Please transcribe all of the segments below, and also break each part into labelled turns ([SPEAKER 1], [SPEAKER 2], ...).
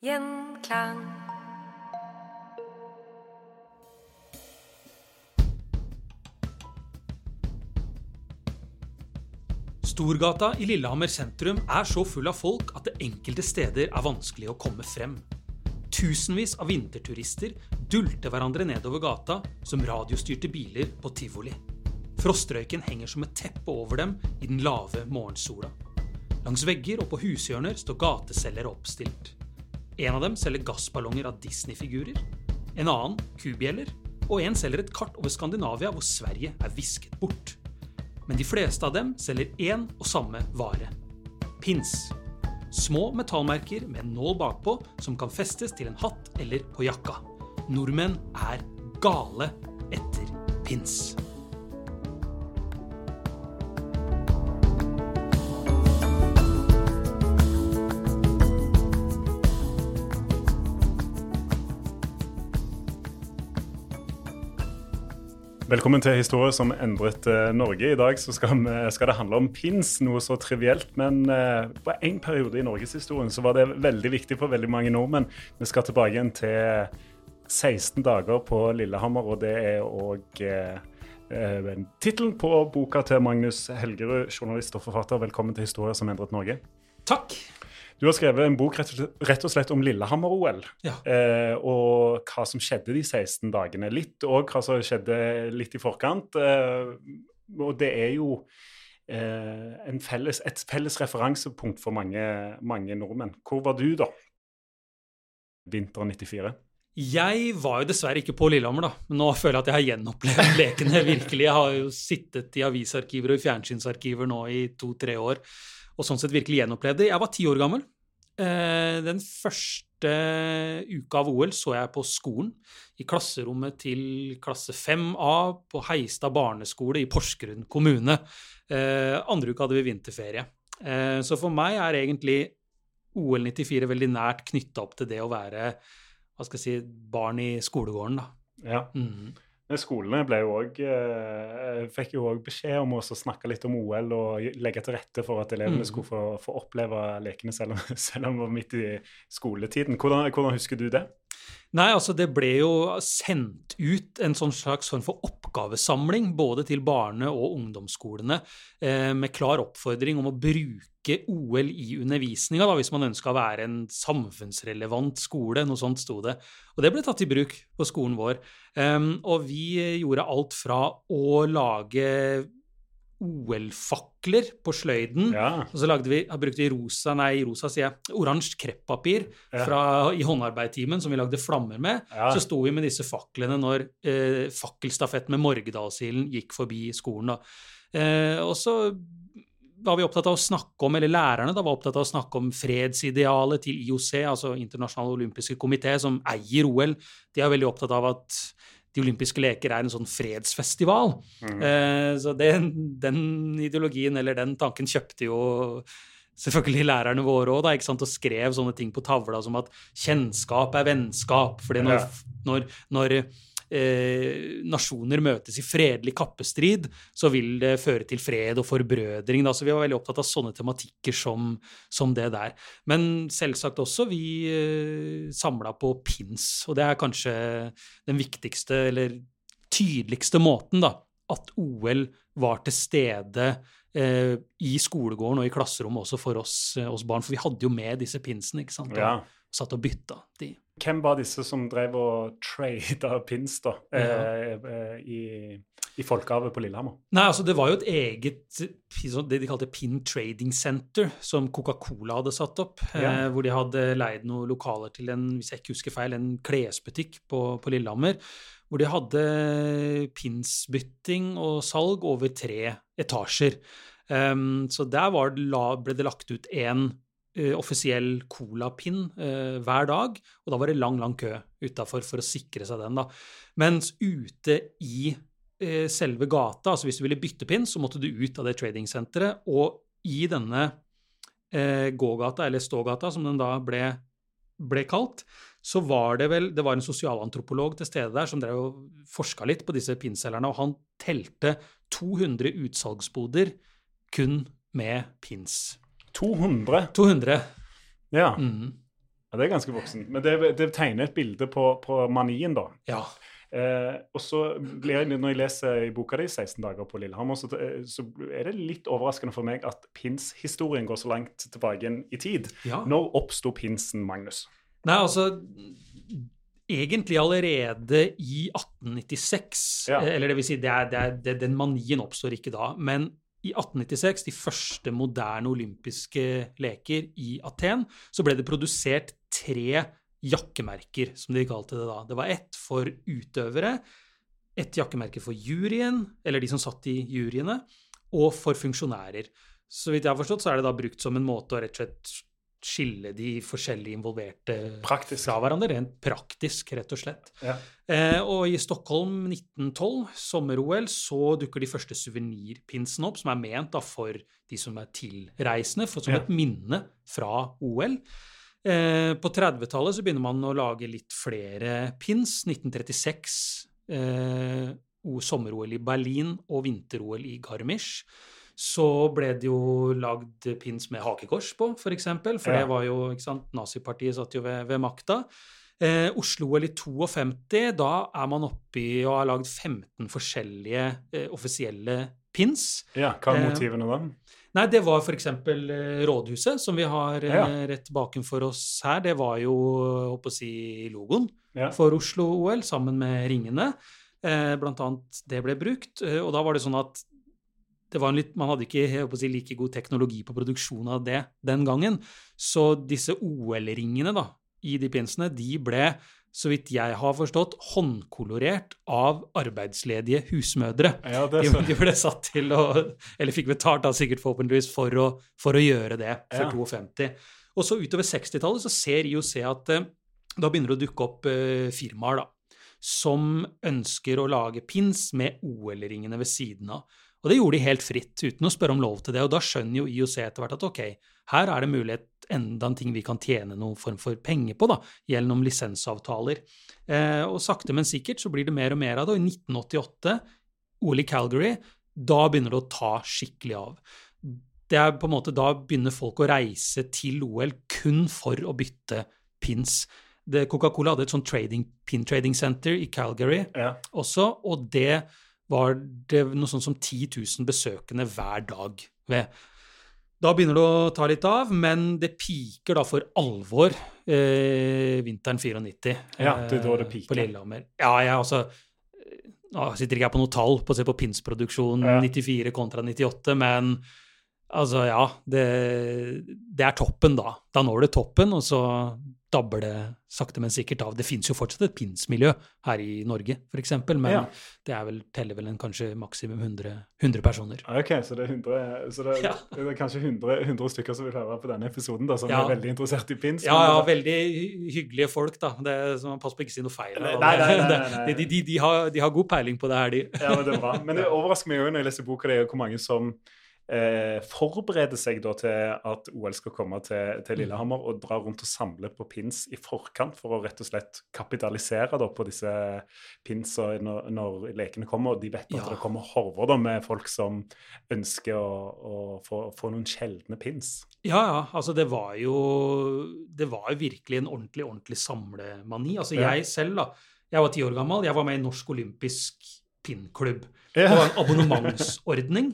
[SPEAKER 1] Gjenklang.
[SPEAKER 2] Storgata i Lillehammer sentrum er så full av folk at det enkelte steder er vanskelig å komme frem. Tusenvis av vinterturister dulter hverandre nedover gata som radiostyrte biler på tivoli. Frostrøyken henger som et teppe over dem i den lave morgensola. Langs vegger og på hushjørner står gateselgere oppstilt. En av dem selger gassballonger av Disney-figurer. En annen kubjeller. Og en selger et kart over Skandinavia hvor Sverige er visket bort. Men de fleste av dem selger én og samme vare. Pins. Små metallmerker med en nål bakpå som kan festes til en hatt eller på jakka. Nordmenn er gale etter pins.
[SPEAKER 3] Velkommen til historie som endret eh, Norge. I dag skal, vi, skal, det handle om pins, noe så trivielt. Men uh, på en periode i norgeshistorien så var det veldig viktig for veldig mange nordmenn. Vi skal tilbake igjen til 16 dager på Lillehammer, og det er òg uh, tittelen på boka til Magnus Helgerud, journalist og forfatter. Velkommen til historie som endret Norge.
[SPEAKER 2] Takk.
[SPEAKER 3] Du har skrevet en bok rett, og slett om Lillehammer-OL.
[SPEAKER 2] Ja.
[SPEAKER 3] Eh, og hva som skjedde de 16 dagene. Litt òg hva som skjedde litt i forkant. Eh, og det er jo eh, felles, et felles referansepunkt for mange, mange, nordmenn. Hvor var du da? Vinteren 94?
[SPEAKER 2] Jeg var jo dessverre ikke på Lillehammer, da. Men nå føler jeg at jeg har gjenopplevd lekene virkelig. Jeg har jo sittet i avisarkiver og i fjernsynsarkiver nå i to-tre år og sånn sett virkelig gjenopplevde. Jeg var ti år gammel. Eh, den første uka av OL så jeg på skolen, i klasserommet til klasse 5A på Heistad barneskole i Porsgrunn kommune. Eh, andre uka hadde vi vinterferie. Eh, så for meg er egentlig OL 94 veldig nært knytta opp til det å være hva skal jeg si, barn i skolegården. da.
[SPEAKER 3] Ja. Mm. Skolene ble jo også, eh, fikk jo òg beskjed om å snakke litt om OL og legge til rette for at elevene mm. skulle få, få, oppleve lekene selv om, selv om det var midt i skoletiden. Hvordan, hvordan husker du det?
[SPEAKER 2] Nei, altså det ble jo sendt ut en sånn slags form for oppgavesamling både til barne- og ungdomsskolene eh, med klar oppfordring om å bruke OL i undervisninga hvis man ønska å være en samfunnsrelevant skole. Noe sånt sto det. Og det ble tatt i bruk på skolen vår. Um, og vi gjorde alt fra å lage OL-fakler på sløyden.
[SPEAKER 3] Ja.
[SPEAKER 2] Og så vi, brukte vi rosa, nei, rosa sier jeg, oransje kreppapir ja. i håndarbeidtimen som vi lagde flammer med.
[SPEAKER 3] Ja.
[SPEAKER 2] Så sto vi med disse faklene når eh, fakkelstafetten med Morgedalsilden gikk forbi skolen. Eh, og så var vi opptatt av å snakke om, eller lærerne da var opptatt av å snakke om fredsidealet til IOC, altså Internasjonal olympiske komité, som eier OL. De er veldig opptatt av at de olympiske leker er en sånn fredsfestival. Mm. Eh, så det, den ideologien eller den tanken kjøpte jo selvfølgelig lærerne våre òg, og skrev sånne ting på tavla som at kjennskap er vennskap. fordi når,
[SPEAKER 3] Ja.
[SPEAKER 2] når, når eh, nasjoner møtes i fredelig kappestrid, så vil det føre til fred og forbrødring. Da. Så vi var veldig opptatt av sånne tematikker som, som det der. Men selvsagt også vi eh, samla på pins, og det er kanskje den viktigste eller tydeligste måten da, at OL var til stede eh, i skolegården og i klasserommet også for oss, eh, oss barn. For vi hadde jo med disse pinsene, ikke sant? Og
[SPEAKER 3] Ja.
[SPEAKER 2] satt og bytta de.
[SPEAKER 3] Hvem var disse som drev og trada pins da, ja. eh, i, i folkehavet på Lillehammer?
[SPEAKER 2] Nei, altså det var jo et eget sånn, det de kalte Pin Trading Center, som Coca-Cola hadde satt opp.
[SPEAKER 3] Ja.
[SPEAKER 2] Eh, hvor de hadde leid noen lokaler til en hvis jeg ikke husker feil, en klesbutikk på, på Lillehammer. Hvor de hadde pinsbytting og salg over tre etasjer. Um, så der var det, la, ble det lagt ut én offisiell colapinn eh, hver dag, og da var det lang, lang kø utafor for å sikre seg den. da. Mens ute i eh, selve gata, altså hvis du ville bytte pinn, så måtte du ut av det tradingsenteret, og i denne eh, gågata, eller stågata, som den da ble, ble kalt, så var det vel Det var en sosialantropolog til stede der som drev og forska litt på disse pinnselgerne, og han telte 200 utsalgsboder kun med pins.
[SPEAKER 3] 200?
[SPEAKER 2] 200.
[SPEAKER 3] Ja.
[SPEAKER 2] Mm.
[SPEAKER 3] ja det er ganske voksent. Men det, det tegner et bilde på, på manien, da.
[SPEAKER 2] Ja.
[SPEAKER 3] Eh, og så blir jeg, Når jeg leser i boka di 16 dager på Lillehammer, så, eh, så er det litt overraskende for meg at pins-historien går så langt tilbake i tid.
[SPEAKER 2] Ja.
[SPEAKER 3] Når oppsto pinsen, Magnus?
[SPEAKER 2] Nei, altså Egentlig allerede i 1896.
[SPEAKER 3] Ja.
[SPEAKER 2] eh, Eller det vil si, det er, det er, det, den manien oppstår ikke da. Men i 1896, de første moderne olympiske leker i Aten, så ble det produsert tre jakkemerker, som de kalte det da. Det var ett for utøvere, ett jakkemerke for juryen, eller de som satt i juryene, og for funksjonærer. Så vidt jeg har forstått, så er det da brukt som en måte å rett og slett skille de forskjellige involverte
[SPEAKER 3] Praktisk.
[SPEAKER 2] fra hverandre, rent praktisk, rett og slett.
[SPEAKER 3] Ja.
[SPEAKER 2] Eh, og i Stockholm 1912, sommer-OL, så dukker de første suvenirpinsene opp, som er ment da for de som er tilreisende, for, som
[SPEAKER 3] Ja.
[SPEAKER 2] et minne fra OL. Eh, på 30-tallet så begynner man å lage litt flere pins. 1936 eh, sommer-OL i Berlin og vinter-OL i Garmisch. Så ble det jo lagd pins med hakekors på, f.eks., for, eksempel, for
[SPEAKER 3] Ja.
[SPEAKER 2] det var jo ikke sant, Nazipartiet satt jo ved, ved makta. Eh, Oslo-OL i 52, da er man oppe og har lagd 15 forskjellige eh, offisielle pins.
[SPEAKER 3] ja. Hva er
[SPEAKER 2] Eh,
[SPEAKER 3] motivene da?
[SPEAKER 2] Nei, det var f.eks. Eh, Rådhuset, som vi har eh,
[SPEAKER 3] Ja.
[SPEAKER 2] rett bakenfor oss her. Det var jo, håper å si, logoen
[SPEAKER 3] Ja.
[SPEAKER 2] for Oslo-OL, sammen med ringene. Eh, blant annet det ble brukt. Eh, og da var det sånn at litt, man hadde ikke si, like god teknologi på produksjon av det den gangen. Så disse OL-ringene da, i de pinsene, de ble, så vidt jeg har forstått, håndkolorert av arbeidsledige husmødre.
[SPEAKER 3] Ja, det
[SPEAKER 2] De, de ble satt til å Eller fikk betalt, da, sikkert forhåpentligvis, for å, for å gjøre det for
[SPEAKER 3] Ja.
[SPEAKER 2] 52. Og så utover 60-tallet så ser IOC at eh, da begynner det å dukke opp eh, firmaer da, som ønsker å lage pins med OL-ringene ved siden av. Og det gjorde de helt fritt, uten å spørre om lov til det. Og da skjønner jo IOC etter hvert at ok, her er det mulighet enda en ting vi kan tjene noen form for penger på, da, gjennom lisensavtaler. Eh, og sakte, men sikkert så blir det mer og mer av det. Og i 1988, OL i Calgary, da begynner det å ta skikkelig av. Det er på en måte Da begynner folk å reise til OL kun for å bytte pins. Coca-Cola hadde et sånt trading, pin trading center i Calgary
[SPEAKER 3] Ja.
[SPEAKER 2] også, og det var det noe sånn som 10 000 besøkende hver dag ved. Da begynner det å ta litt av, men det piker da for alvor eh, vinteren 94.
[SPEAKER 3] Ja, det er da det
[SPEAKER 2] eh,
[SPEAKER 3] piker.
[SPEAKER 2] På Lillehammer. Ja, jeg altså eh, Nå sitter ikke jeg på noe tall på å se på pinsproduksjon
[SPEAKER 3] Ja.
[SPEAKER 2] 94 kontra 98, men altså, ja. Det, det er toppen da. Da når det toppen, og så det sakte, men sikkert av. Det fins jo fortsatt et pinsmiljø her i Norge, f.eks., men
[SPEAKER 3] Ja.
[SPEAKER 2] det er vel, teller vel en kanskje maksimum 100, 100 personer.
[SPEAKER 3] Ok, så det er, 100, så det,
[SPEAKER 2] Ja.
[SPEAKER 3] det er kanskje 100, 100 stykker som vil høre på denne episoden, da, som
[SPEAKER 2] Ja.
[SPEAKER 3] er veldig interessert i pins.
[SPEAKER 2] Ja, ja, veldig hyggelige folk, da. Det, så man passer på ikke å si noe feil.
[SPEAKER 3] Nei, nei, nei, nei, nei.
[SPEAKER 2] De, de, de, har, de har god peiling på det her, de.
[SPEAKER 3] Ja, men det er bra. Men det overrasker meg jo når jeg leser boka di, hvor mange som eh, forbereder seg da til at OL skal komme til, til Lillehammer, og drar rundt og samler på pins i forkant for å rett og slett kapitalisere da, på disse pinsa når, når lekene kommer. Og de vet at
[SPEAKER 2] Ja.
[SPEAKER 3] det kommer horver da, med folk som ønsker å, å få, få noen sjeldne pins.
[SPEAKER 2] Ja, ja. Altså, det var jo Det var jo virkelig en ordentlig, ordentlig samlemani. Altså, jeg selv, da. Jeg var ti år gammel. Jeg var med i Norsk olympisk pinnklubb. Det var en abonnementsordning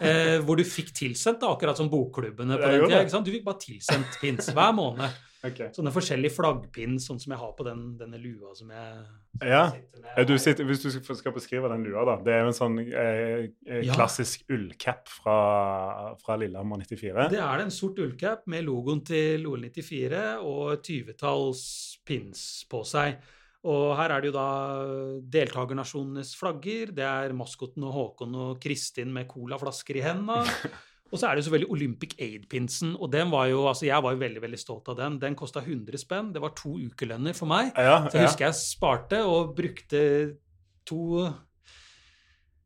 [SPEAKER 2] eh, hvor du fikk tilsendt, da, akkurat som bokklubbene på den tida. Du fikk bare tilsendt pins hver måned.
[SPEAKER 3] Okay.
[SPEAKER 2] Sånne forskjellige flaggpins, sånn som jeg har på den, denne lua som jeg som
[SPEAKER 3] Ja.
[SPEAKER 2] jeg sitter med.
[SPEAKER 3] Eh, Du sitter, hvis du skal beskrive den lua, da. Det er jo en sånn eh, klassisk
[SPEAKER 2] Ja.
[SPEAKER 3] ullcap fra, fra Lillehammer 94.
[SPEAKER 2] Det er det en sort ullcap med logoen til OL94 og et tyvetalls pins på seg. Og her er det jo da deltakernasjonenes flagger. Det er maskoten og Håkon og Kristin med colaflasker i hendene. Og så er det jo selvfølgelig Olympic Aid-pinsen. Og den var jo, altså jeg var jo veldig veldig stolt av den. Den kosta 100 spenn. Det var to ukelønner for meg.
[SPEAKER 3] Ja,
[SPEAKER 2] Så jeg
[SPEAKER 3] ja.
[SPEAKER 2] husker jeg sparte og brukte to,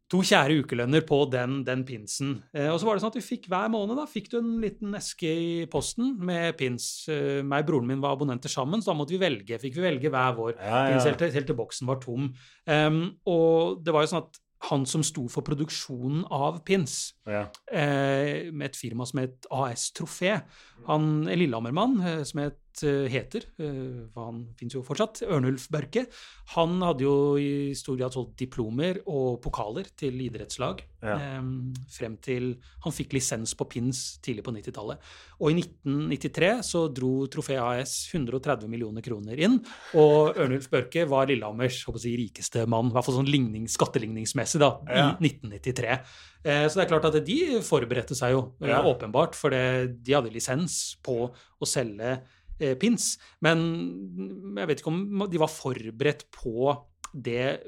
[SPEAKER 2] to kjære ukelønner på den, den pinsen. Eh, og så var det sånn at vi fikk hver måned da, fikk du en liten eske i posten med pins. Eh, meg og broren min var abonnenter sammen, så da måtte vi velge. Fikk vi velge hver vår
[SPEAKER 3] Ja, ja.
[SPEAKER 2] pins helt, til- helt til boksen var tom. Um, og det var jo sånn at han som sto for produksjonen av pins,
[SPEAKER 3] ja.
[SPEAKER 2] eh, med et firma som het AS Trofé. Han er Lillehammer-mann eh, som het, heter, eh, for han fins jo fortsatt, Ørnulf Børke. Han hadde jo i stor grad solgt diplomer og pokaler til idrettslag.
[SPEAKER 3] Ja.
[SPEAKER 2] eh, frem til han fikk lisens på pins tidlig på 90-tallet. Og i 1993 så dro Trofé AS 130 millioner kroner inn, og Ørnulf Børke var Lillehammers si, rikeste mann, i hvert fall sånn ligning, skatteligningsmessig, da,
[SPEAKER 3] Ja.
[SPEAKER 2] i 1993. Eh, Så det er klart at de forberedte seg jo, eh,
[SPEAKER 3] Ja.
[SPEAKER 2] åpenbart, for de hadde lisens på å selge eh, pins. Men jeg vet ikke om de var forberedt på det,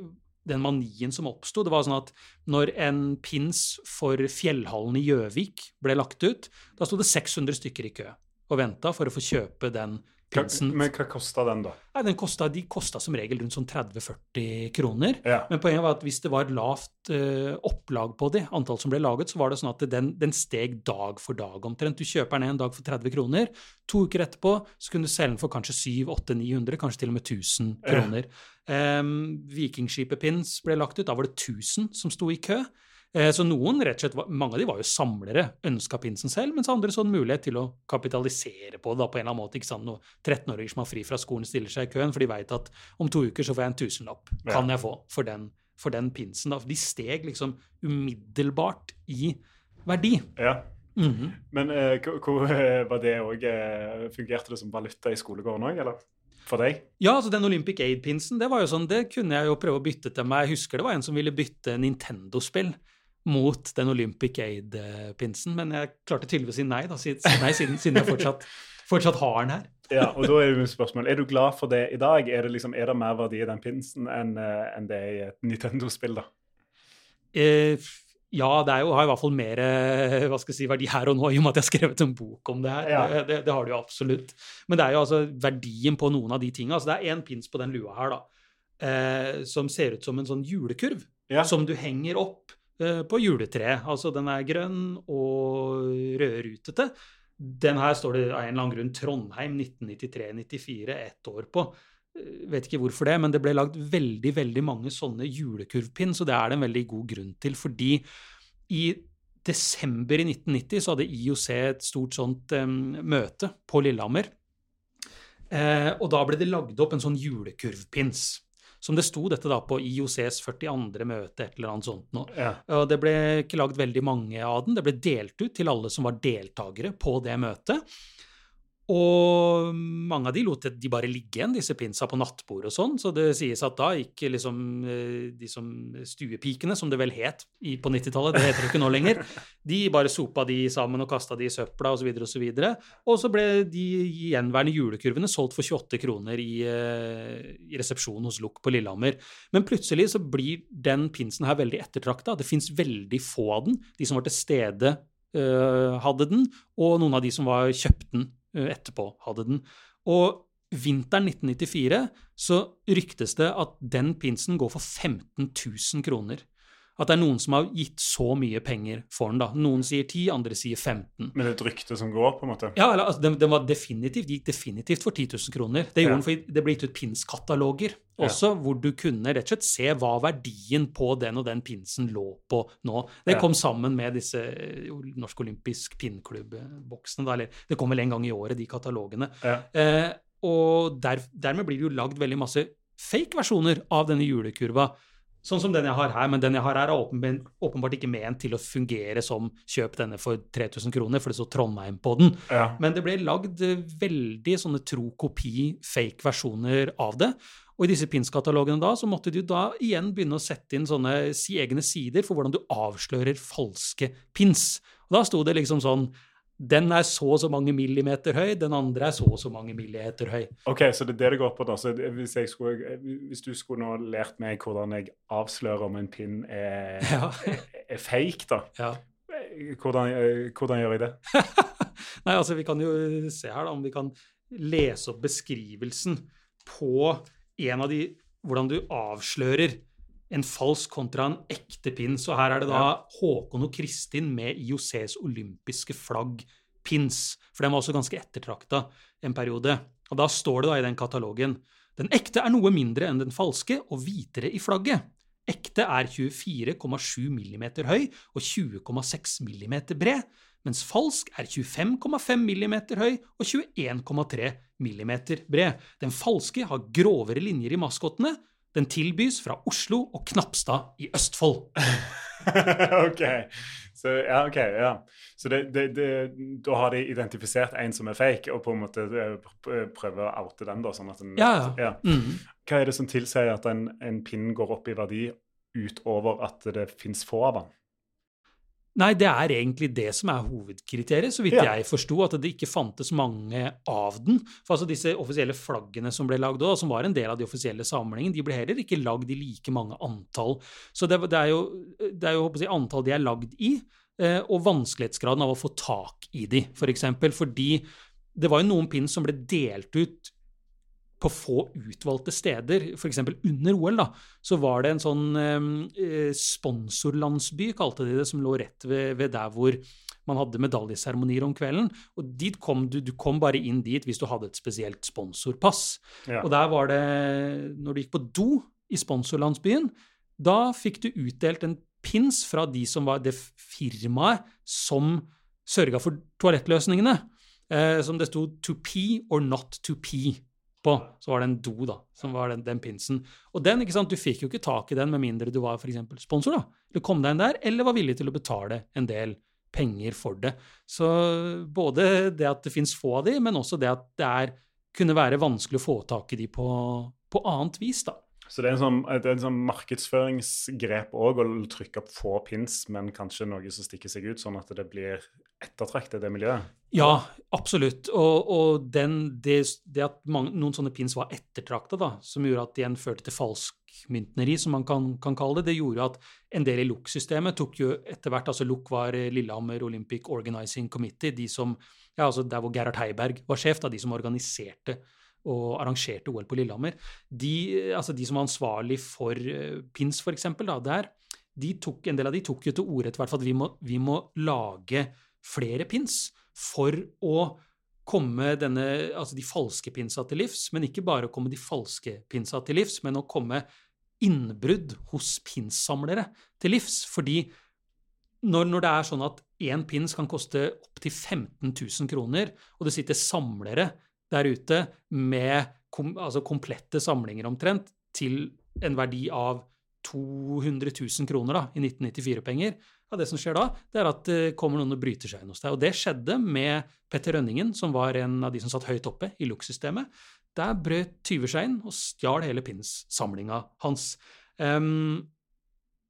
[SPEAKER 2] den manien som oppsto. Det var sånn at når en pins for Fjellhallen i Gjøvik ble lagt ut, da sto det 600 stykker i kø og venta for å få kjøpe den
[SPEAKER 3] Hva,
[SPEAKER 2] pinsen.
[SPEAKER 3] men hva kosta den, da?
[SPEAKER 2] Nei, den kostet, de kosta som regel rundt sånn 30-40 kroner.
[SPEAKER 3] Ja.
[SPEAKER 2] Men poenget var at hvis det var lavt uh, opplag på de, antall som ble laget, så var det sånn at den, den steg dag for dag omtrent. Du kjøper den en dag for 30 kroner. To uker etterpå så kunne du selge den for kanskje 700-800-900, kanskje til og med 1000 kroner. Um, Vikingskipet Pins ble lagt ut. Da var det 1000 som sto i kø. Eh, Så noen, rett og slett, mange av de var jo samlere, ønska pinsen selv, mens andre så en mulighet til å kapitalisere på det da, på en eller annen måte. ikke sant? Noen 13-åringer som har fri fra skolen, stiller seg i køen, for de veit at om to uker så får jeg en tusenlapp. Kan jeg få for den, for den pinsen? da. De steg liksom umiddelbart i verdi.
[SPEAKER 3] ja.
[SPEAKER 2] Mhm.
[SPEAKER 3] Men uh, hvor, eh, var det òg uh, Fungerte det som valuta i skolegården òg, eller? For deg?
[SPEAKER 2] Ja, altså den Olympic Aid-pinsen, det var jo sånn, det kunne jeg jo prøve å bytte til meg. Jeg husker det var en som ville bytte Nintendo-spill mot den Olympic Aid-pinsen, men jeg klarte tydeligvis å si nei, da, nei, siden, siden jeg fortsatt, fortsatt har den her.
[SPEAKER 3] Ja, og da er jo spørsmålet, spørsmål, er du glad for det i dag? Er det, liksom, er det mer verdi i den pinsen enn eh, enn det er i et Nintendo-spill, da?
[SPEAKER 2] Eh, ja, det er jo, har i hvert fall mer hva skal jeg si, verdi her og nå, i og med at jeg har skrevet en bok om det her.
[SPEAKER 3] Ja.
[SPEAKER 2] Det, Det, det har det jo absolutt. Men det er jo altså verdien på noen av de tinga. Altså, det er én pins på den lua her, da, eh, som ser ut som en sånn julekurv.
[SPEAKER 3] Ja.
[SPEAKER 2] som du henger opp på juletreet. Altså den er grønn og rødrutete. Den her står det av en eller annen grunn Trondheim 1993-94 ett år på. Eh, Vet ikke hvorfor det, men det ble lagd veldig veldig mange sånne julekurvpinn, så det er det en veldig god grunn til. Fordi i desember i 1990 så hadde IOC et stort sånt um, møte på Lillehammer. Eh, og da ble det lagd opp en sånn julekurvpins. Som det sto dette da på IOCs 42. møte, et eller annet sånt noe.
[SPEAKER 3] Ja.
[SPEAKER 2] Og det ble ikke lagd veldig mange av den. Det ble delt ut til alle som var deltakere på det møtet. Og mange av de lot de bare ligge igjen, disse pinsa på nattbord og sånn. Så det sies at da gikk liksom eh, de som stuepikene, som det vel het på 90-tallet, det heter det ikke nå lenger, de bare sopa de sammen og kasta de i søpla osv. Og, så videre, og så ble de gjenværende julekurvene solgt for 28 kroner i, eh, i resepsjonen hos Luck på Lillehammer. Men plutselig så blir den pinsen her veldig ettertrakta. Det fins veldig få av den. De som var til stede, eh, hadde den, og noen av de som var kjøpt den etterpå, hadde den. Og vinteren 1994 så ryktes det at den pinsen går for 15 000 kroner. At det er noen som har gitt så mye penger for den. da. Noen sier 10, andre sier 15.
[SPEAKER 3] Men det er et rykte som går, på en måte?
[SPEAKER 2] Ja, eller, altså, den, den var definitivt, gikk definitivt for 10 000 kroner. Det gjorde
[SPEAKER 3] Ja.
[SPEAKER 2] den fordi det ble gitt ut pinskataloger også, hvor du kunne rett og slett se hva verdien på den og den pinsen lå på nå. Det
[SPEAKER 3] Ja.
[SPEAKER 2] kom sammen med disse eh, Norsk Olympisk Pinnklubb-boksene. eller Det kom vel en gang i året, de katalogene.
[SPEAKER 3] Ja.
[SPEAKER 2] Eh, og der, dermed blir det jo lagd veldig masse fake-versjoner av denne julekurva. Sånn som den jeg har her, men den jeg har her er åpen, åpenbart ikke ment til å fungere som kjøp denne for 3000 kroner, for det står Trondheim på den.
[SPEAKER 3] Ja.
[SPEAKER 2] Men det ble lagd eh, veldig sånne tro kopi, fake versjoner av det. Og i disse pinskatalogene da, så måtte du da igjen begynne å sette inn sånne egne sider for hvordan du avslører falske pins. Og da sto det liksom sånn den er så og så mange millimeter høy, den andre er så og så mange millimeter høy.
[SPEAKER 3] Ok, så det er det det går på da. Så hvis, skulle, hvis du skulle nå lært meg hvordan jeg avslører om en pinn er,
[SPEAKER 2] Ja.
[SPEAKER 3] er fake, da,
[SPEAKER 2] Ja.
[SPEAKER 3] hvordan, eh, hvordan gjør jeg det?
[SPEAKER 2] Nei, altså vi kan jo se her da, om vi kan lese opp beskrivelsen på en av de Hvordan du avslører en falsk kontra en ekte pins. Og her er det da Håkon og Kristin med IOCs olympiske flagg-pins. For den var også ganske ettertrakta en periode. Og da står det da i den katalogen Den ekte er noe mindre enn den falske og hvitere i flagget. Ekte er 24,7 mm høy og 20,6 mm bred, mens falsk er 25,5 mm høy og 21,3 mm bred. Den falske har grovere linjer i maskottene. Den tilbys fra Oslo og Knapstad i Østfold.
[SPEAKER 3] ok. Så, ja, okay, ja. Så det, det, det, da har de identifisert en som er fake, og på en måte eh, prøver å oute den, da. sånn at den,
[SPEAKER 2] Ja, ja. Mhm.
[SPEAKER 3] Hva er det som tilsier at en, en pinn går opp i verdi utover at det fins få av den?
[SPEAKER 2] Nei, det er egentlig det som er hovedkriteriet, så vidt
[SPEAKER 3] Ja.
[SPEAKER 2] jeg forsto, at det ikke fantes mange av den. For altså disse offisielle flaggene som ble lagd òg, som var en del av de offisielle samlingene, de ble heller ikke lagd i like mange antall. Så det, det er jo, det er jo håper jeg, antall de er lagd i, eh, og vanskelighetsgraden av å få tak i de, for eksempel. Fordi det var jo noen pins som ble delt ut på få utvalgte steder, f.eks. under OL, da, så var det en sånn eh, sponsorlandsby, kalte de det, som lå rett ved, ved der hvor man hadde medaljeseremonier om kvelden. Og dit kom du, du kom bare inn dit hvis du hadde et spesielt sponsorpass.
[SPEAKER 3] Ja.
[SPEAKER 2] Og der var det Når du gikk på do i sponsorlandsbyen, da fikk du utdelt en pins fra de som var det firmaet som sørga for toalettløsningene. Eh, som det sto 'to pee or not to pee' på. Så var det en do, da, som var den, den pinsen. Og den, ikke sant, du fikk jo ikke tak i den med mindre du var f.eks. sponsor, da. Du kom deg inn der, eller var villig til å betale en del penger for det. Så både det at det fins få av de, men også det at det er, kunne være vanskelig å få tak i de på, på annet vis, da.
[SPEAKER 3] Så det er en sånn, er en sånn markedsføringsgrep òg å trykke opp få pins, men kanskje noe som stikker seg ut, sånn at det blir ettertraktet, det miljøet.
[SPEAKER 2] Ja, absolutt. Og, og den, det, det at mange, noen sånne pins var ettertrakta, som gjorde at de igjen førte til falskmyntneri, som man kan, kan kalle det, det gjorde at en del i LUK-systemet tok jo etter hvert altså LUK var eh, Lillehammer Olympic Organizing Committee, de som, ja, altså der hvor Gerhard Heiberg var sjef, da, de som organiserte og arrangerte OL på Lillehammer. De, eh, altså de som var ansvarlig for eh, pins, for eksempel, da, der, de tok, en del av de tok jo til orde etter hvert for at vi må, vi må lage flere pins for å komme denne, altså de falske pinsa til livs, men ikke bare å komme de falske pinsa til livs, men å komme innbrudd hos pinssamlere til livs. Fordi når, når det er sånn at én pins kan koste opptil 15 000 kroner, og det sitter samlere der ute med kom, altså komplette samlinger omtrent til en verdi av 200 000 kroner da, i 1994-penger, ja, det som skjer da, det er at det kommer noen og bryter seg inn hos deg. Og det skjedde med Petter Rønningen, som var en av de som satt høyt oppe i LUK-systemet. Der brøt tyver seg inn og stjal hele pinssamlinga hans. Um,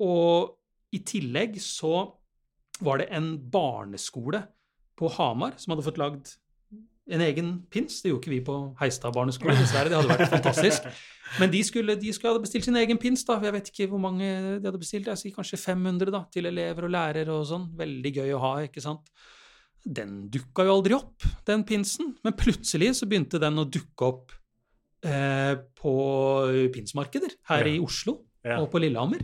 [SPEAKER 2] og i tillegg så var det en barneskole på Hamar som hadde fått lagd en egen pins. Det gjorde ikke vi på Heistad barneskole, dessverre. Det hadde vært fantastisk. Men de skulle, de skulle hadde bestilt sin egen pins. da. Jeg vet ikke hvor mange de hadde bestilt. Jeg sier kanskje 500 da, til elever og lærere og sånn. Veldig gøy å ha, ikke sant. Den dukka jo aldri opp, den pinsen. Men plutselig så begynte den å dukke opp eh, på pinsmarkeder her
[SPEAKER 3] Ja.
[SPEAKER 2] i Oslo
[SPEAKER 3] Ja.
[SPEAKER 2] og på Lillehammer.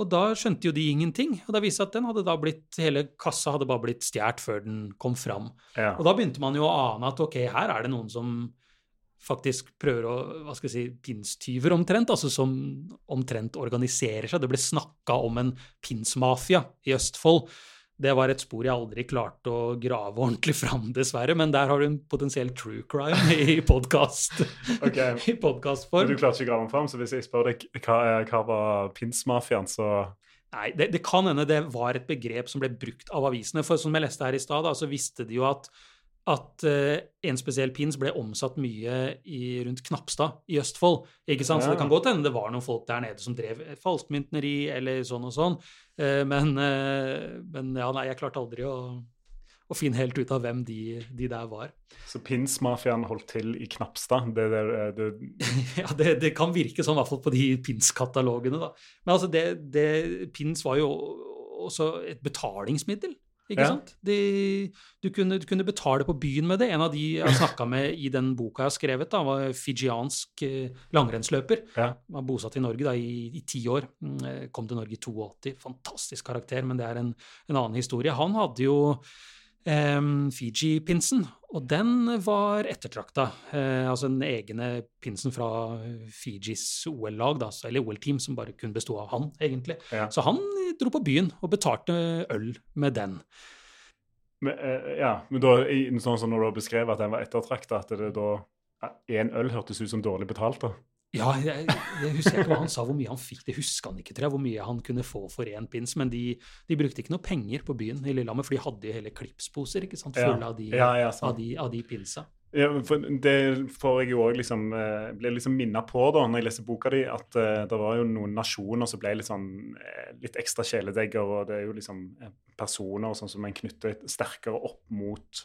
[SPEAKER 2] Og da skjønte jo de ingenting. Og da viste seg at den hadde da blitt, hele kassa hadde bare blitt stjålet før den kom fram.
[SPEAKER 3] Ja.
[SPEAKER 2] Og da begynte man jo å ane at ok, her er det noen som faktisk prøver å hva skal jeg si, pinstyver omtrent, altså som omtrent organiserer seg. Det ble snakka om en pinsmafia i Østfold. Det var et spor jeg aldri klarte å grave ordentlig fram, dessverre. Men der har du en potensiell true crime i podkast.
[SPEAKER 3] Ok.
[SPEAKER 2] I
[SPEAKER 3] Men du klarte ikke å grave den fram, så hvis jeg spør deg hva, hva var pinsmafiaen, så
[SPEAKER 2] Nei, det, det kan hende det var et begrep som ble brukt av avisene. For som jeg leste her i stad, så visste de jo at, at eh, en spesiell pins ble omsatt mye i, rundt Knapstad i Østfold. ikke sant? Så det kan godt hende det var noen folk der nede som drev falskmyntneri eller sånn og sånn. Eh, men, eh, men ja, nei, jeg klarte aldri å, å finne helt ut av hvem de, de der var.
[SPEAKER 3] Så pinsmafiaen holdt til i Knapstad. Det, der, det,
[SPEAKER 2] Ja, det, det kan virke sånn, i hvert fall på de pins-katalogene. da. Men altså, det, det, pins var jo også et betalingsmiddel. Ikke
[SPEAKER 3] Ja.
[SPEAKER 2] sant? De, du, kunne, du kunne betale på byen med det. En av de jeg snakka med i den boka jeg har skrevet, da, var fijiansk eh, langrennsløper.
[SPEAKER 3] ja.
[SPEAKER 2] Var bosatt i Norge da, i, ti år. Mm, eh, Kom til Norge i 82. Fantastisk karakter, men det er en, en annen historie. Han hadde jo Fiji-pinsen, og den var ettertrakta. Eh, altså den egne pinsen fra Fijis OL-lag, eller OL-team, som bare kun besto av han, egentlig.
[SPEAKER 3] Ja.
[SPEAKER 2] Så han eh, dro på byen og betalte øl med den.
[SPEAKER 3] Men, eh, ja, men da, sånn som når du har beskrevet at den var ettertrakta, at det da Én øl hørtes ut som dårlig betalt, da.
[SPEAKER 2] Ja, jeg, jeg husker ikke hva han sa, hvor mye han fikk. Det huska han ikke, tror jeg, hvor mye han kunne få for én pins. Men de, de brukte ikke noe penger på byen i Lillehammer, for de hadde jo hele Klipsposer ikke sant,
[SPEAKER 3] Ja.
[SPEAKER 2] fulle av de,
[SPEAKER 3] Ja, ja,
[SPEAKER 2] av de, av de pinsa.
[SPEAKER 3] Ja, for det får jeg jo òg liksom eh, Blir liksom minna på da når jeg leser boka di, at eh, det var jo noen nasjoner som ble litt sånn eh, litt ekstra kjæledegger, og det er jo liksom personer og sånn som en knytter sterkere opp mot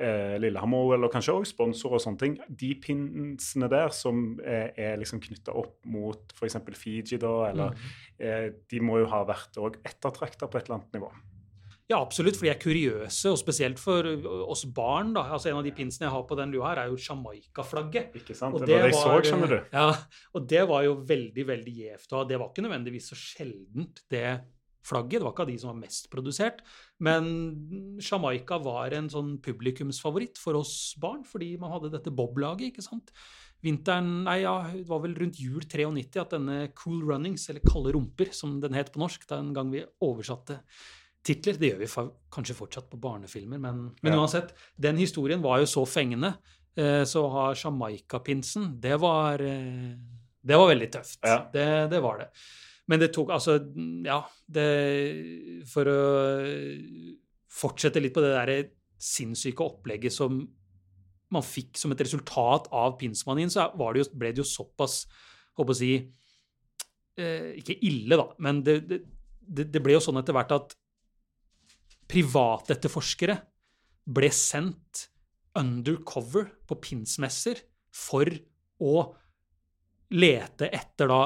[SPEAKER 3] eh, Lillehammer-OL, og kanskje òg sponsorer og sånne ting. De pinsene der som eh, er liksom knytta opp mot f.eks. Fiji, da, eller
[SPEAKER 2] Mm.
[SPEAKER 3] eh, De må jo ha vært òg ettertrakta på et eller annet nivå.
[SPEAKER 2] Ja, absolutt, for de er kuriøse, og spesielt for oss barn. da. Altså En av de pinsene jeg har på den lua her, er jo Jamaica-flagget.
[SPEAKER 3] Ikke sant?
[SPEAKER 2] Og
[SPEAKER 3] Det var det jeg så, skjønner du.
[SPEAKER 2] Ja, og det var jo veldig, veldig gjevt. Og det var ikke nødvendigvis så sjeldent, det flagget. Det var ikke av de som var mest produsert. Men Jamaica var en sånn publikumsfavoritt for oss barn, fordi man hadde dette bob-laget, ikke sant. Vinteren, nei ja, det var vel rundt jul 93 at denne Cool Runnings, eller Kalde rumper, som den het på norsk, den gang vi oversatte titler. Det gjør vi kanskje fortsatt på barnefilmer, men, men
[SPEAKER 3] Ja.
[SPEAKER 2] uansett. Den historien var jo så fengende. Eh, så å ha Jamaica-pinsen, det var eh, Det var veldig tøft.
[SPEAKER 3] Ja.
[SPEAKER 2] Det, det var det. Men det tok altså Ja, det For å fortsette litt på det derre sinnssyke opplegget som man fikk som et resultat av pinsmanien, så det jo, ble det jo såpass Håper å si eh, Ikke ille, da, men det, det, det ble jo sånn etter hvert at privatetterforskere ble sendt undercover på pinsmesser for å lete etter da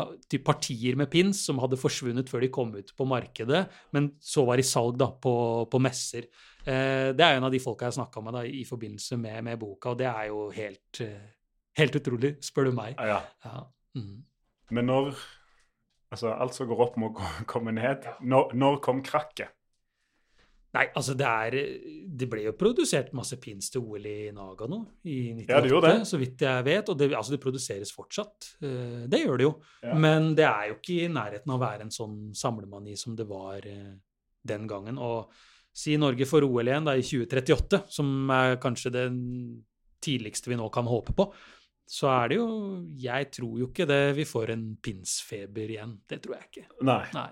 [SPEAKER 2] partier med pins som hadde forsvunnet før de kom ut på markedet, men så var i salg da på, på messer. Eh, det er en av de folka jeg snakka med da, i forbindelse med, med boka, og det er jo helt, eh, helt utrolig, spør du meg.
[SPEAKER 3] Ja. Ja.
[SPEAKER 2] Mm.
[SPEAKER 3] Men når Altså, alt som går opp, må komme ned. Når, når kom krakket?
[SPEAKER 2] Nei, altså det er Det ble jo produsert masse pins til OL i Nagano i 1998,
[SPEAKER 3] Ja,
[SPEAKER 2] så vidt jeg vet. Og det, altså det produseres fortsatt. Eh, Det gjør det jo.
[SPEAKER 3] Ja.
[SPEAKER 2] Men det er jo ikke i nærheten av å være en sånn samlemani som det var eh, den gangen. Og si Norge får OL igjen da i 2038, som er kanskje det tidligste vi nå kan håpe på, så er det jo Jeg tror jo ikke det vi får en pinsfeber igjen. Det tror jeg ikke.
[SPEAKER 3] Nei.
[SPEAKER 2] Nei.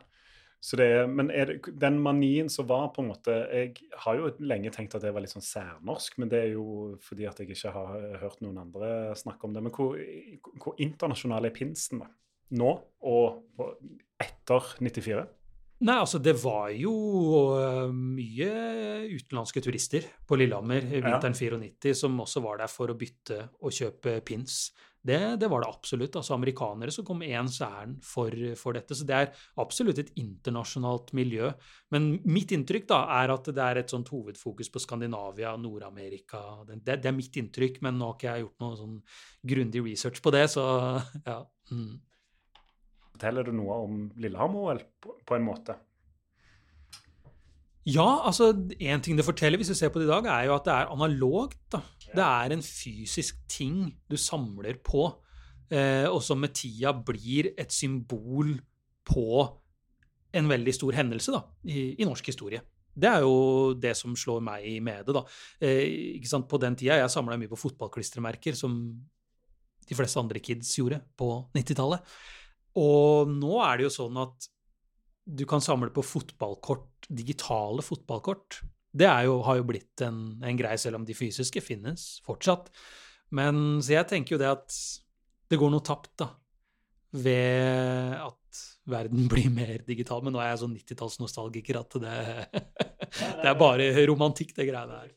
[SPEAKER 3] Så det er, men er det, den manien som var på en måte Jeg har jo lenge tenkt at det var litt sånn særnorsk, men det er jo fordi at jeg ikke har hørt noen andre snakke om det. Men hvor, hvor internasjonal er pinsen da? nå og etter 94?
[SPEAKER 2] Nei, altså det var jo øh, mye utenlandske turister på Lillehammer i ja. 94 som også var der for å bytte og kjøpe pins. Det, det var det absolutt. Altså amerikanere som kom ens ærend for, for dette. Så det er absolutt et internasjonalt miljø. Men mitt inntrykk da er at det er et sånt hovedfokus på Skandinavia, Nord-Amerika. Det, det, er mitt inntrykk, men nå har ikke jeg gjort noe sånn grundig research på det, så ja. Mm.
[SPEAKER 3] Forteller det noe om Lillehammer-OL på, på en måte?
[SPEAKER 2] Ja, altså en ting det forteller, hvis vi ser på det i dag, er jo at det er analogt. da. Det er en fysisk ting du samler på, eh, og som med tida blir et symbol på en veldig stor hendelse da, i, i norsk historie. Det er jo det som slår meg med det. da. Eh? På den tida jeg mye på fotballklistremerker, som de fleste andre kids gjorde på 90-tallet. Og nå er det jo sånn at du kan samle på fotballkort, digitale fotballkort. Det jo, har jo blitt en, en greie, selv om de fysiske finnes fortsatt. Men så jeg tenker jo det at det går noe tapt, da, ved at verden blir mer digital. Men nå er jeg sånn 90-tallsnostalgiker at det, det er bare romantikk, det greiene der.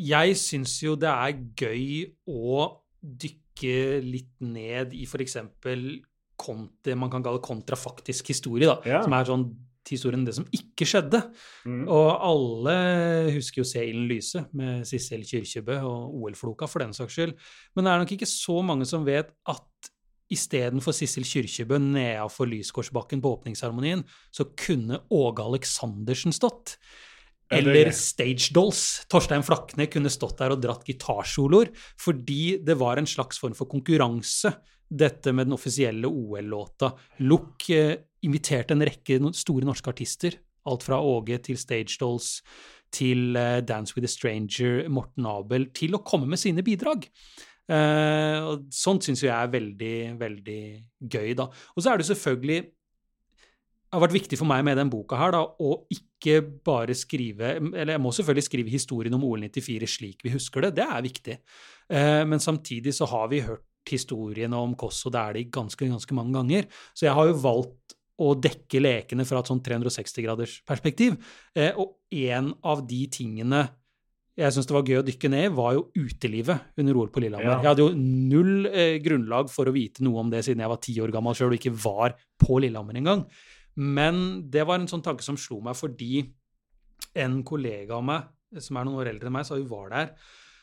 [SPEAKER 2] Jeg syns jo det er gøy å dykke litt ned i f.eks. man kan kalle kontrafaktisk historie, da,
[SPEAKER 3] Ja.
[SPEAKER 2] som er sånn historien det som ikke skjedde.
[SPEAKER 3] Mm.
[SPEAKER 2] Og alle husker jo 'Se ilden lyse med Sissel Kyrkjebø og OL-floka, for den saks skyld. Men det er nok ikke så mange som vet at istedenfor Sissel Kyrkjebø nedafor Lysgårdsbakken på åpningsseremonien, så kunne Åge Aleksandersen stått.
[SPEAKER 3] Er
[SPEAKER 2] Eller. Stage Dolls. Torstein Flakne kunne stått der og dratt gitarsoloer, fordi det var en slags form for konkurranse, dette med den offisielle OL-låta. Look eh, inviterte en rekke store norske artister, alt fra Åge til Stage Dolls til eh, Dance with a Stranger, Morten Abel, til å komme med sine bidrag. Eh, og sånt syns jeg er veldig, veldig gøy, da. Og så er det selvfølgelig har vært viktig for meg med den boka her da, å ikke bare skrive Eller jeg må selvfølgelig skrive historien om OL 94 slik vi husker det, det er viktig. Eh, men samtidig så har vi hørt historien om Koss og Dæhlie ganske, ganske mange ganger. Så jeg har jo valgt å dekke lekene fra et sånn 360-graders perspektiv. Eh, og en av de tingene jeg syns det var gøy å dykke ned i, var jo utelivet under OL på Lillehammer.
[SPEAKER 3] Ja.
[SPEAKER 2] Jeg hadde jo null eh, grunnlag for å vite noe om det siden jeg var ti år gammel sjøl og ikke var på Lillehammer engang. Men det var en sånn tanke som slo meg fordi en kollega av meg, som er noen år eldre enn meg, sa hun var der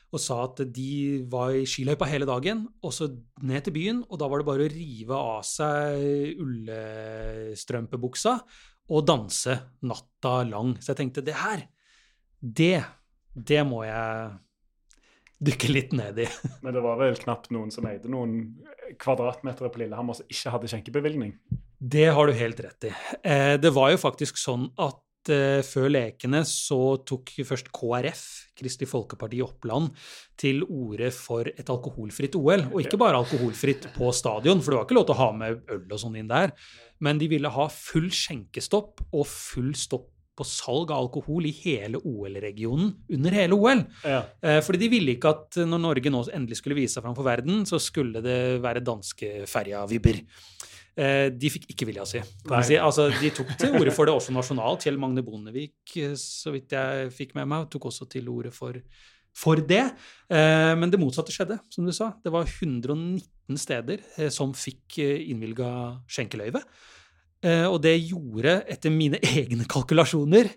[SPEAKER 2] og sa at de var i skiløypa hele dagen, og så ned til byen, og da var det bare å rive av seg ullstrømpebuksa og danse natta lang. Så jeg tenkte det her, det, det må jeg dykke litt ned i.
[SPEAKER 3] Men det var vel knapt noen som eide noen kvadratmeter på Lillehammer som ikke hadde skjenkebevilgning.
[SPEAKER 2] Det har du helt rett i. Eh, det var jo faktisk sånn at eh, før lekene så tok først KrF, Kristelig Folkeparti i Oppland, til orde for et alkoholfritt OL. Og ikke bare alkoholfritt på stadion, for det var ikke lov til å ha med øl og sånn inn der. Men de ville ha full skjenkestopp og full stopp på salg av alkohol i hele OL-regionen under hele OL.
[SPEAKER 3] Ja.
[SPEAKER 2] Eh, fordi de ville ikke at når Norge nå endelig skulle vise seg fram for verden, så skulle det være danske ferja-vibber. Eh, de fikk ikke vilja si. kan si. Altså, de tok til orde for det også nasjonalt. Kjell Magne Bondevik, eh, så vidt jeg fikk med meg, tok også til orde for, for det. Men det motsatte skjedde, som du sa. Det var 119 steder som fikk innvilga skjenkeløyve. Eh, og det gjorde, etter mine egne kalkulasjoner,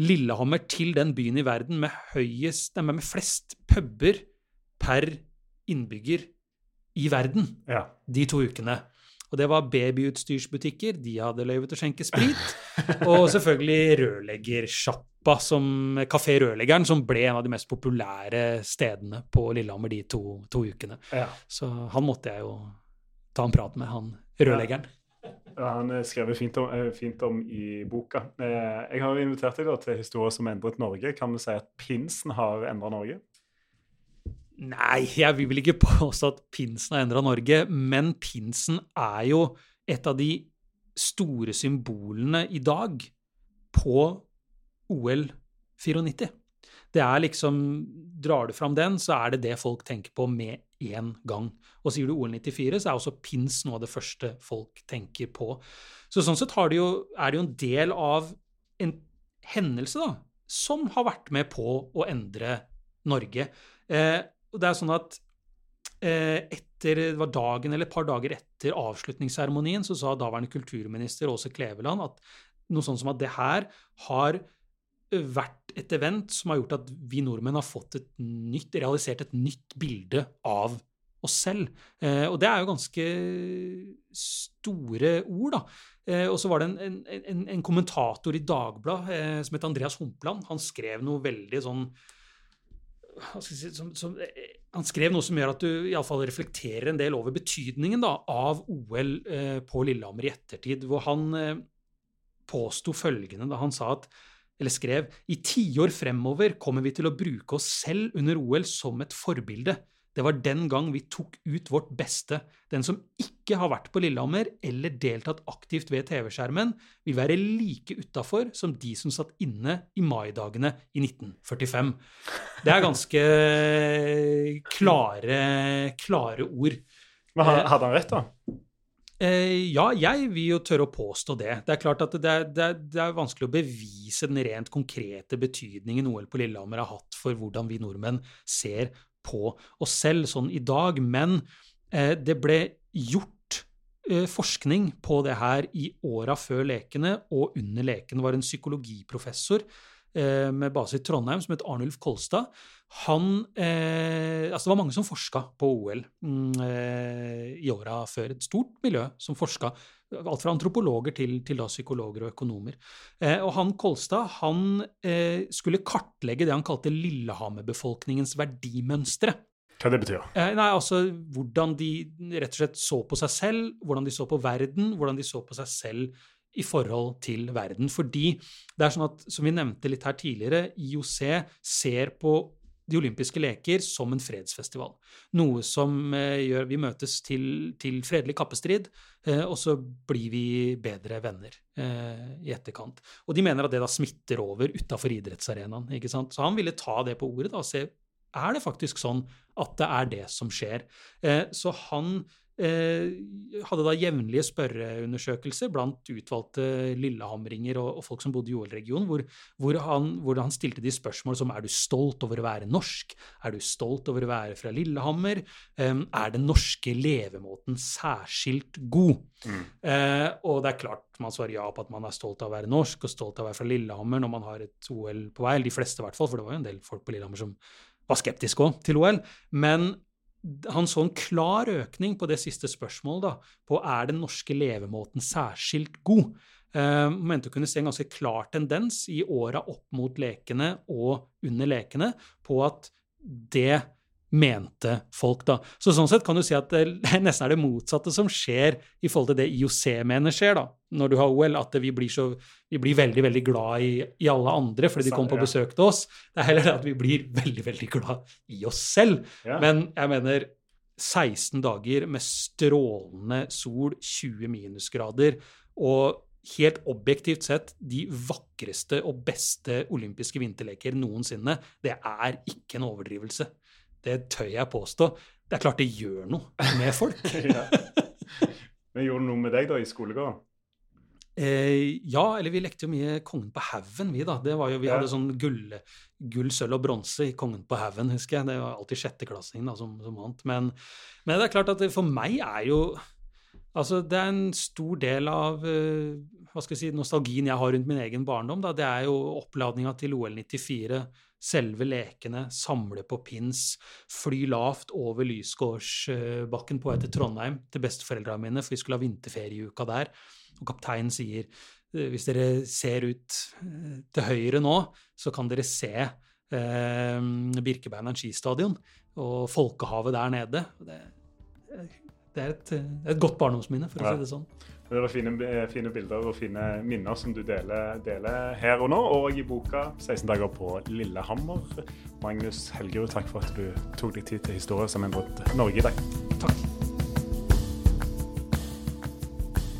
[SPEAKER 2] Lillehammer til den byen i verden med, høyest, med flest puber per innbygger i verden
[SPEAKER 3] Ja.
[SPEAKER 2] de to ukene. Og det var babyutstyrsbutikker, de hadde løyve til å skjenke sprit. Og selvfølgelig rørleggersjappa, som Kafé Rørleggeren, som ble en av de mest populære stedene på Lillehammer de to, to ukene.
[SPEAKER 3] ja.
[SPEAKER 2] Så han måtte jeg jo ta en prat med, han rørleggeren.
[SPEAKER 3] Ja, Han skrevet fint om, eh, fint om i boka. Eh, Jeg har invitert deg til historier som endret Norge. Kan vi si at pinsen har endra Norge?
[SPEAKER 2] Nei, jeg vil ikke påstå at pinsen har endra Norge, men pinsen er jo et av de store symbolene i dag på OL 94. Det er liksom Drar du fram den, så er det det folk tenker på med én gang. Og sier du OL 94, så er også pins noe av det første folk tenker på. Så sånn sett det jo, er det jo en del av en hendelse da, som har vært med på å endre Norge. Eh, det er sånn at eh, etter, det var dagen eller et par dager etter avslutningsseremonien så sa daværende kulturminister Åse Kleveland at noe sånn som at det her har vært et event som har gjort at vi nordmenn har fått et nytt, realisert et nytt bilde av oss selv. Eh, og det er jo ganske store ord, da. Eh, og så var det en, en, en, en kommentator i Dagbladet eh, som het Andreas Humpland. Han skrev noe veldig sånn si, som, som, eh, Han skrev noe som gjør at du iallfall reflekterer en del over betydningen da, av OL eh, på Lillehammer i ettertid, hvor han eh, påsto følgende da han sa at eller skrev i tiår fremover kommer vi til å bruke oss selv under OL som et forbilde. Det var den gang vi tok ut vårt beste. Den som ikke har vært på Lillehammer eller deltatt aktivt ved TV-skjermen, vil være like utafor som de som satt inne i maidagene i 1945. Det er ganske klare, klare ord.
[SPEAKER 3] Men Hadde han rett, da?
[SPEAKER 2] Eh, ja, jeg vil jo tørre å påstå det. Det er klart at det er, det, er, det er vanskelig å bevise den rent konkrete betydningen OL på Lillehammer har hatt for hvordan vi nordmenn ser på oss selv sånn i dag, men eh, det ble gjort eh, forskning på det her i åra før lekene og under lekene. Var en psykologiprofessor med base i Trondheim som het Arnulf Kolstad. Han eh, Altså, det var mange som forska på OL mm, eh, i åra før. Et stort miljø som forska. Alt fra antropologer til, til psykologer og økonomer. Eh, og han Kolstad han eh, skulle kartlegge det han kalte Lillehammer-befolkningens verdimønstre.
[SPEAKER 3] Hva det betyr?
[SPEAKER 2] Eh, nei, altså hvordan de rett og slett så på seg selv, hvordan de så på verden, hvordan de så på seg selv i forhold til verden. Fordi det er sånn at, som vi nevnte litt her tidligere, IOC ser på de olympiske leker som en fredsfestival. Noe som eh, gjør vi møtes til, til fredelig kappestrid, eh, og så blir vi bedre venner eh, i etterkant. Og de mener at det da smitter over utafor idrettsarenaen. ikke sant? Så han ville ta det på ordet da, og se er det faktisk sånn at det er det som skjer. Eh, så han hadde da jevnlige spørreundersøkelser blant utvalgte lillehamringer og, folk som bodde i OL-regionen, hvor, hvor, han, hvor han stilte de spørsmål som er du stolt over å være norsk, er du stolt over å være fra Lillehammer, eh, er den norske levemåten særskilt god? Eh, og det er klart man svarer ja på at man er stolt av å være norsk og stolt av å være fra Lillehammer når man har et OL på vei, eller de fleste i hvert fall, for det var jo en del folk på Lillehammer som var skeptiske òg til OL. Men han så en klar økning på det siste spørsmålet, da, på er den norske levemåten særskilt god. Uh, mente å kunne se en ganske klar tendens i åra opp mot lekene og under lekene på at det mente folk, da. Så sånn sett kan du si at det nesten er det motsatte som skjer i forhold til det IOC mener skjer, da, når du har OL, at vi blir, så, vi blir veldig, veldig glad i, i alle andre fordi de kommer på besøk til oss. Det er heller det at vi blir veldig, veldig glad i oss selv.
[SPEAKER 3] Ja.
[SPEAKER 2] Men jeg mener 16 dager med strålende sol, 20 minusgrader og helt objektivt sett de vakreste og beste olympiske vinterleker noensinne. Det er ikke en overdrivelse. Det tør jeg påstå. Det er klart det gjør noe med folk.
[SPEAKER 3] ja. Men gjorde det noe med deg da i skolegården?
[SPEAKER 2] Eh, ja, eller vi lekte jo mye Kongen på haugen, vi, da. Det var jo, vi
[SPEAKER 3] Ja.
[SPEAKER 2] hadde sånn gull, gull, sølv og bronse i Kongen på haugen, husker jeg. Det var alltid sjetteklassingen da, som, som vant. Men, men det er klart at det, for meg er jo Altså, det er en stor del av uh, hva skal jeg si, nostalgien jeg har rundt min egen barndom. Da. Det er jo oppladninga til OL 94, selve lekene, samle på pins, fly lavt over Lysgårdsbakken på vei til Trondheim til besteforeldrene mine, for vi skulle ha vinterferieuka der. Og kapteinen sier eh, hvis dere ser ut eh, til høyre nå, så kan dere se eh, Birkebeineren skistadion og folkehavet der nede. Det, det, er et, det er et godt barndomsminne, for å si det sånn.
[SPEAKER 3] Det er fine, fine bilder og fine minner som du deler, deler her og nå, og i boka 16 dager på Lillehammer. Magnus Helgerud, takk for at du tok deg tid til historie som endret Norge i dag.
[SPEAKER 2] Takk.